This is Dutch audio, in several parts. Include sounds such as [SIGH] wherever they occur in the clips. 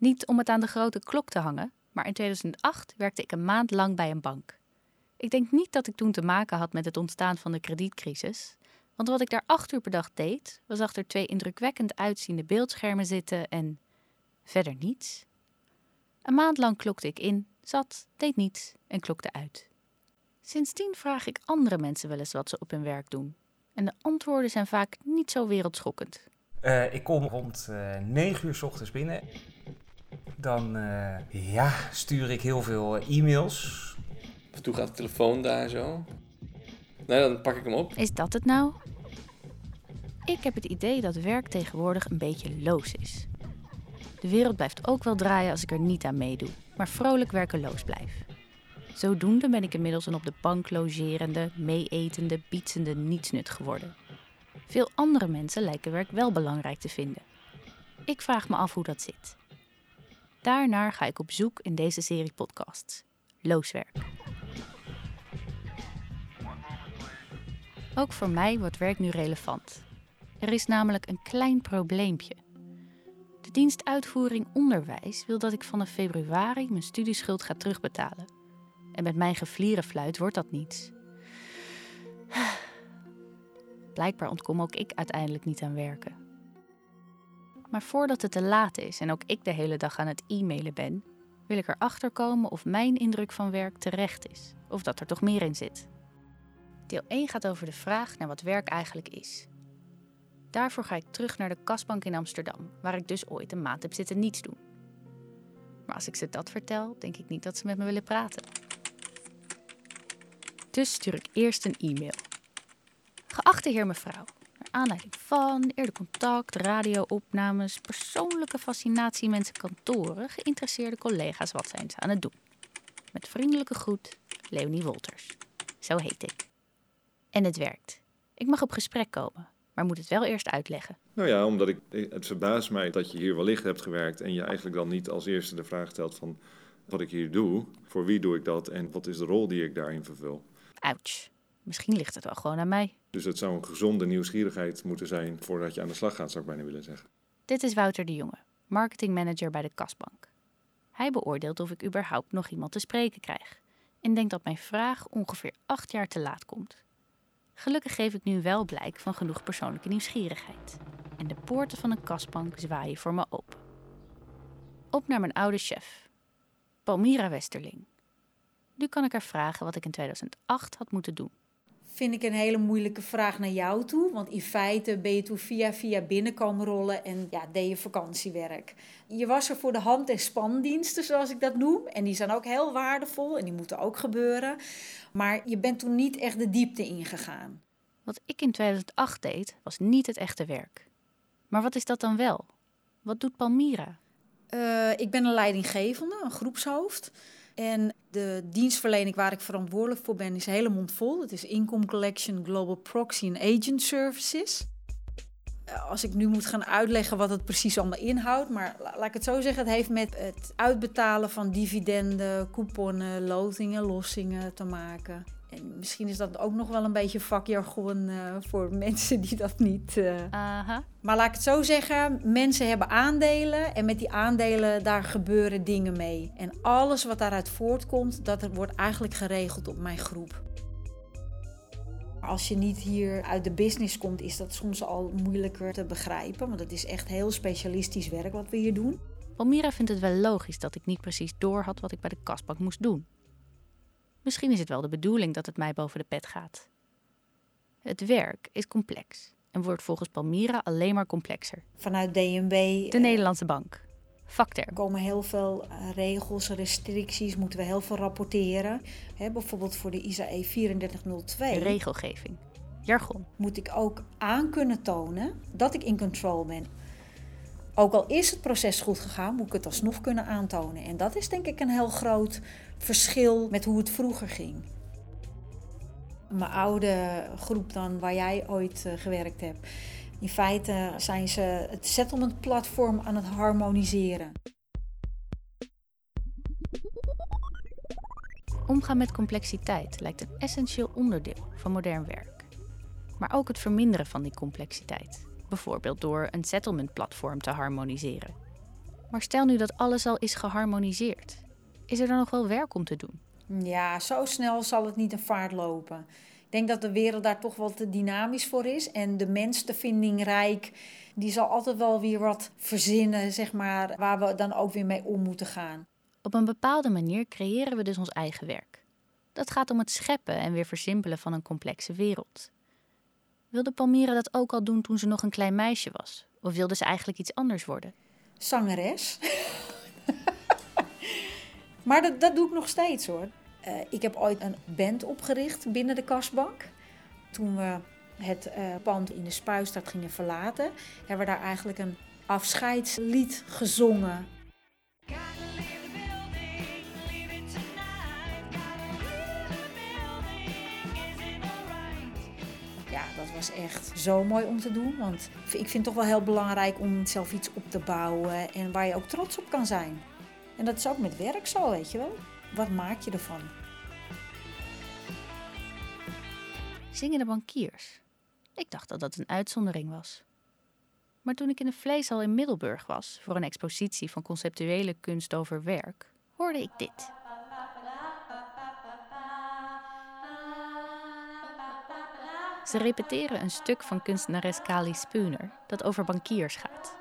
Niet om het aan de grote klok te hangen, maar in 2008 werkte ik een maand lang bij een bank. Ik denk niet dat ik toen te maken had met het ontstaan van de kredietcrisis, want wat ik daar acht uur per dag deed, was achter twee indrukwekkend uitziende beeldschermen zitten en verder niets. Een maand lang klokte ik in, zat, deed niets en klokte uit. Sindsdien vraag ik andere mensen wel eens wat ze op hun werk doen. En de antwoorden zijn vaak niet zo wereldschokkend. Uh, ik kom rond uh, 9 uur s ochtends binnen. Dan uh, ja, stuur ik heel veel e-mails. Af en toe gaat de telefoon daar zo. Nee, dan pak ik hem op. Is dat het nou? Ik heb het idee dat werk tegenwoordig een beetje loos is. De wereld blijft ook wel draaien als ik er niet aan meedoe, maar vrolijk werkeloos blijf. Zodoende ben ik inmiddels een op de bank logerende, meeetende, bietsende nietsnut geworden. Veel andere mensen lijken werk wel belangrijk te vinden. Ik vraag me af hoe dat zit. Daarnaar ga ik op zoek in deze serie podcasts. Looswerk. Ook voor mij wordt werk nu relevant. Er is namelijk een klein probleempje. De dienst Uitvoering Onderwijs wil dat ik vanaf februari mijn studieschuld ga terugbetalen. En met mijn geflierenfluit wordt dat niets. [SIGHS] Blijkbaar ontkom ook ik uiteindelijk niet aan werken. Maar voordat het te laat is en ook ik de hele dag aan het e-mailen ben, wil ik erachter komen of mijn indruk van werk terecht is, of dat er toch meer in zit. Deel 1 gaat over de vraag naar wat werk eigenlijk is. Daarvoor ga ik terug naar de kasbank in Amsterdam, waar ik dus ooit een maand heb zitten niets doen. Maar als ik ze dat vertel, denk ik niet dat ze met me willen praten. Dus stuur ik eerst een e-mail. Geachte heer mevrouw, aanleiding van eerder contact, radioopnames, persoonlijke fascinatie mensen kantoren, geïnteresseerde collega's, wat zijn ze aan het doen? Met vriendelijke groet, Leonie Wolters. Zo heet ik. En het werkt. Ik mag op gesprek komen, maar moet het wel eerst uitleggen. Nou ja, omdat ik, het verbaast mij dat je hier wellicht hebt gewerkt en je eigenlijk dan niet als eerste de vraag stelt van wat ik hier doe, voor wie doe ik dat en wat is de rol die ik daarin vervul. Ouch. Misschien ligt het wel gewoon aan mij. Dus het zou een gezonde nieuwsgierigheid moeten zijn voordat je aan de slag gaat, zou ik bijna willen zeggen. Dit is Wouter de Jonge, marketingmanager bij de Kasbank. Hij beoordeelt of ik überhaupt nog iemand te spreken krijg en denkt dat mijn vraag ongeveer acht jaar te laat komt. Gelukkig geef ik nu wel blijk van genoeg persoonlijke nieuwsgierigheid. En de poorten van een kasbank zwaaien voor me open. Op naar mijn oude chef, Palmira Westerling. Nu kan ik haar vragen wat ik in 2008 had moeten doen. Vind ik een hele moeilijke vraag naar jou toe. Want in feite ben je toen via via binnenkomen rollen en ja, deed je vakantiewerk. Je was er voor de hand- en spandiensten, zoals ik dat noem. En die zijn ook heel waardevol en die moeten ook gebeuren. Maar je bent toen niet echt de diepte ingegaan. Wat ik in 2008 deed, was niet het echte werk. Maar wat is dat dan wel? Wat doet Palmira? Uh, ik ben een leidinggevende, een groepshoofd. En de dienstverlening waar ik verantwoordelijk voor ben is hele mond vol. Het is Income Collection, Global Proxy en Agent Services. Eh, als ik nu moet gaan uitleggen wat het precies allemaal inhoudt, maar laat ik het zo zeggen, het heeft met het uitbetalen van dividenden, couponnen, lotingen, lossingen te maken. En misschien is dat ook nog wel een beetje vakjargon uh, voor [LAUGHS] mensen die dat niet. Uh... Maar laat ik het zo zeggen: mensen hebben aandelen en met die aandelen daar gebeuren dingen mee. En alles wat daaruit voortkomt, dat wordt eigenlijk geregeld op mijn groep. Als je niet hier uit de business komt, is dat soms al moeilijker te begrijpen. Want het is echt heel specialistisch werk wat we hier doen. Palmira vindt het wel logisch dat ik niet precies door had wat ik bij de kasbak moest doen. Misschien is het wel de bedoeling dat het mij boven de pet gaat. Het werk is complex en wordt volgens Palmira alleen maar complexer. Vanuit DNB. De Nederlandse Bank. Vakterm. Er komen heel veel eh, regels, restricties, moeten we heel veel rapporteren. bijvoorbeeld voor de ISAE 3402. Regelgeving. Jargon. Moet ik ook aan kunnen tonen dat ik in control ben. Ook al is het proces goed gegaan, moet ik het alsnog kunnen aantonen. En dat is denk ik een heel groot verschil met hoe het vroeger ging. Mijn oude groep dan, waar jij ooit uh, gewerkt hebt. In feite zijn ze het settlement platform aan het harmoniseren. Omgaan met complexiteit lijkt een essentieel onderdeel van modern werk. Maar ook het verminderen van die complexiteit bijvoorbeeld door een settlement platform te harmoniseren. Maar stel nu dat alles al is geharmoniseerd. Is er dan nog wel werk om te doen? Ja, zo snel zal het niet een vaart lopen. Ik denk dat de wereld daar toch wel te dynamisch voor is. En de mens te vindingrijk, die zal altijd wel weer wat verzinnen, zeg maar, waar we dan ook weer mee om moeten gaan. Op een bepaalde manier creëren we dus ons eigen werk. Dat gaat om het scheppen en weer versimpelen van een complexe wereld. Wilde Palmyra dat ook al doen toen ze nog een klein meisje was? Of wilde ze eigenlijk iets anders worden? Zangeres. [LAUGHS] maar dat, dat doe ik nog steeds hoor. Uh, ik heb ooit een band opgericht binnen de kastbank. Toen we het uh, pand in de Spuistad gingen verlaten, hebben we daar eigenlijk een afscheidslied gezongen. Dat was echt zo mooi om te doen. Want ik vind het toch wel heel belangrijk om zelf iets op te bouwen en waar je ook trots op kan zijn. En dat is ook met werk zo, weet je wel. Wat maak je ervan? Zingende bankiers. Ik dacht dat dat een uitzondering was. Maar toen ik in de vleeshal in Middelburg was voor een expositie van conceptuele kunst over werk, hoorde ik dit. Ze repeteren een stuk van kunstenares Kali Spooner dat over bankiers gaat.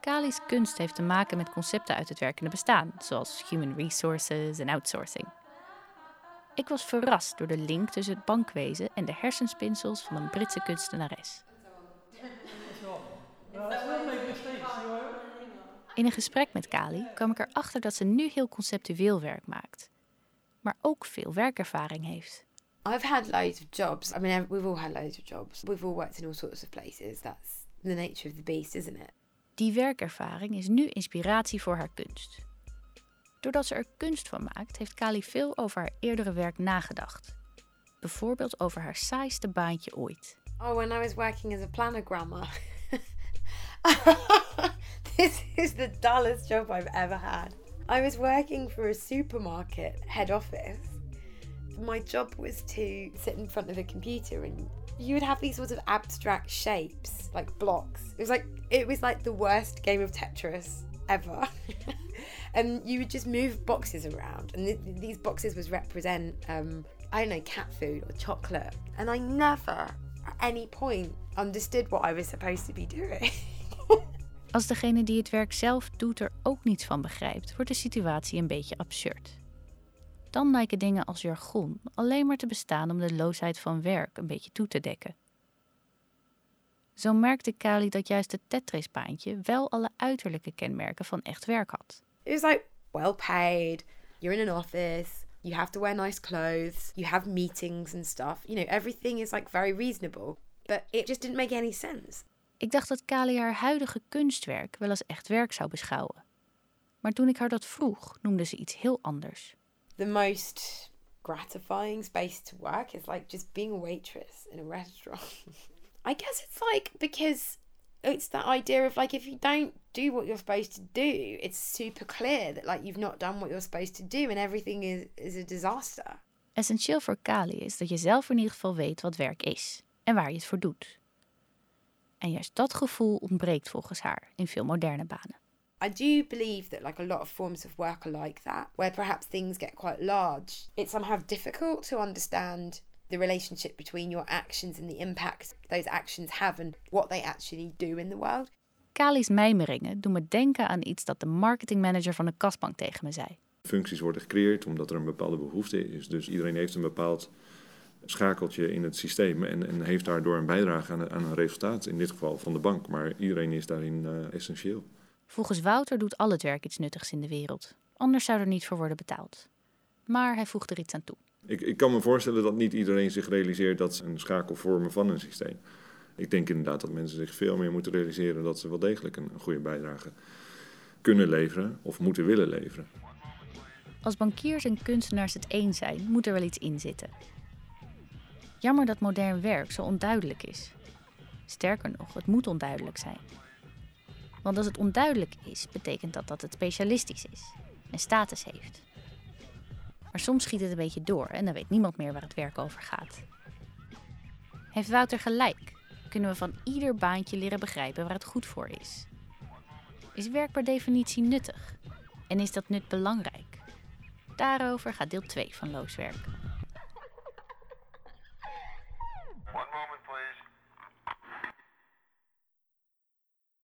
Kali's kunst heeft te maken met concepten uit het werkende bestaan, zoals human resources en outsourcing. Ik was verrast door de link tussen het bankwezen en de hersenspinsels van een Britse kunstenares. In een gesprek met Kali kwam ik erachter dat ze nu heel conceptueel werk maakt, maar ook veel werkervaring heeft. I've had loads of jobs. I mean, we've all had loads of jobs. We've all worked in all sorts of places. That's the nature of the beast, isn't it? Die werkervaring is nu inspiratie voor haar kunst. Doordat ze er kunst van maakt, heeft Kali veel over haar eerdere werk nagedacht. Bijvoorbeeld over haar saaiste baantje ooit. Oh, when I was working as a planogrammer. [LAUGHS] this is the dullest job I've ever had. I was working for a supermarket head office. My job was to sit in front of a computer and you would have these sorts of abstract shapes, like blocks. It was like it was like the worst game of Tetris ever. [LAUGHS] and you would just move boxes around, and th- these boxes would represent, um, I don't know, cat food or chocolate. And I never, at any point, understood what I was supposed to be doing. [LAUGHS] Als degene die het werk zelf doet er ook niets van begrijpt, wordt de situatie een beetje absurd. Dan lijken dingen als jargon alleen maar te bestaan om de loosheid van werk een beetje toe te dekken. Zo merkte Kali dat juist het Tetris-baantje wel alle uiterlijke kenmerken van echt werk had. It was like well paid, you're in an office, you have to wear nice clothes, you have meetings and stuff. You know, everything is like very reasonable. But it just didn't make any sense. Ik dacht dat Kali haar huidige kunstwerk wel als echt werk zou beschouwen. Maar toen ik haar dat vroeg, noemde ze iets heel anders. The most gratifying space to work is like just being a waitress in a restaurant. [LAUGHS] I guess it's like because it's that idea of like if you don't do what you're supposed to do, it's super clear that like you've not done what you're supposed to do and everything is, is a disaster. Essentieel voor Kali is dat je zelf in ieder geval weet wat werk is en waar je het voor doet. En juist dat gevoel ontbreekt volgens haar in veel moderne banen. I do believe that like a lot of forms of work are like that, where perhaps things get quite large. It's somehow difficult to understand the relationship between your actions and the impact those actions have and what they actually do in the world. Kali's mijmeringen doen me denken aan iets dat de marketingmanager van de kasbank tegen me zei. Functies worden gecreëerd omdat er een bepaalde behoefte is. Dus iedereen heeft een bepaald schakeltje in het systeem en, en heeft daardoor een bijdrage aan, aan, een resultaat, in dit geval van de bank. Maar iedereen is daarin uh, essentieel. Volgens Wouter doet al het werk iets nuttigs in de wereld. Anders zou er niet voor worden betaald. Maar hij voegt er iets aan toe. Ik, ik kan me voorstellen dat niet iedereen zich realiseert dat ze een schakel vormen van een systeem. Ik denk inderdaad dat mensen zich veel meer moeten realiseren dat ze wel degelijk een, een goede bijdrage kunnen leveren of moeten willen leveren. Als bankiers en kunstenaars het eens zijn, moet er wel iets in zitten. Jammer dat modern werk zo onduidelijk is. Sterker nog, het moet onduidelijk zijn. Want als het onduidelijk is, betekent dat dat het specialistisch is en status heeft. Maar soms schiet het een beetje door en dan weet niemand meer waar het werk over gaat. Heeft Wouter gelijk? Kunnen we van ieder baantje leren begrijpen waar het goed voor is? Is werk per definitie nuttig? En is dat nut belangrijk? Daarover gaat deel 2 van Looswerk.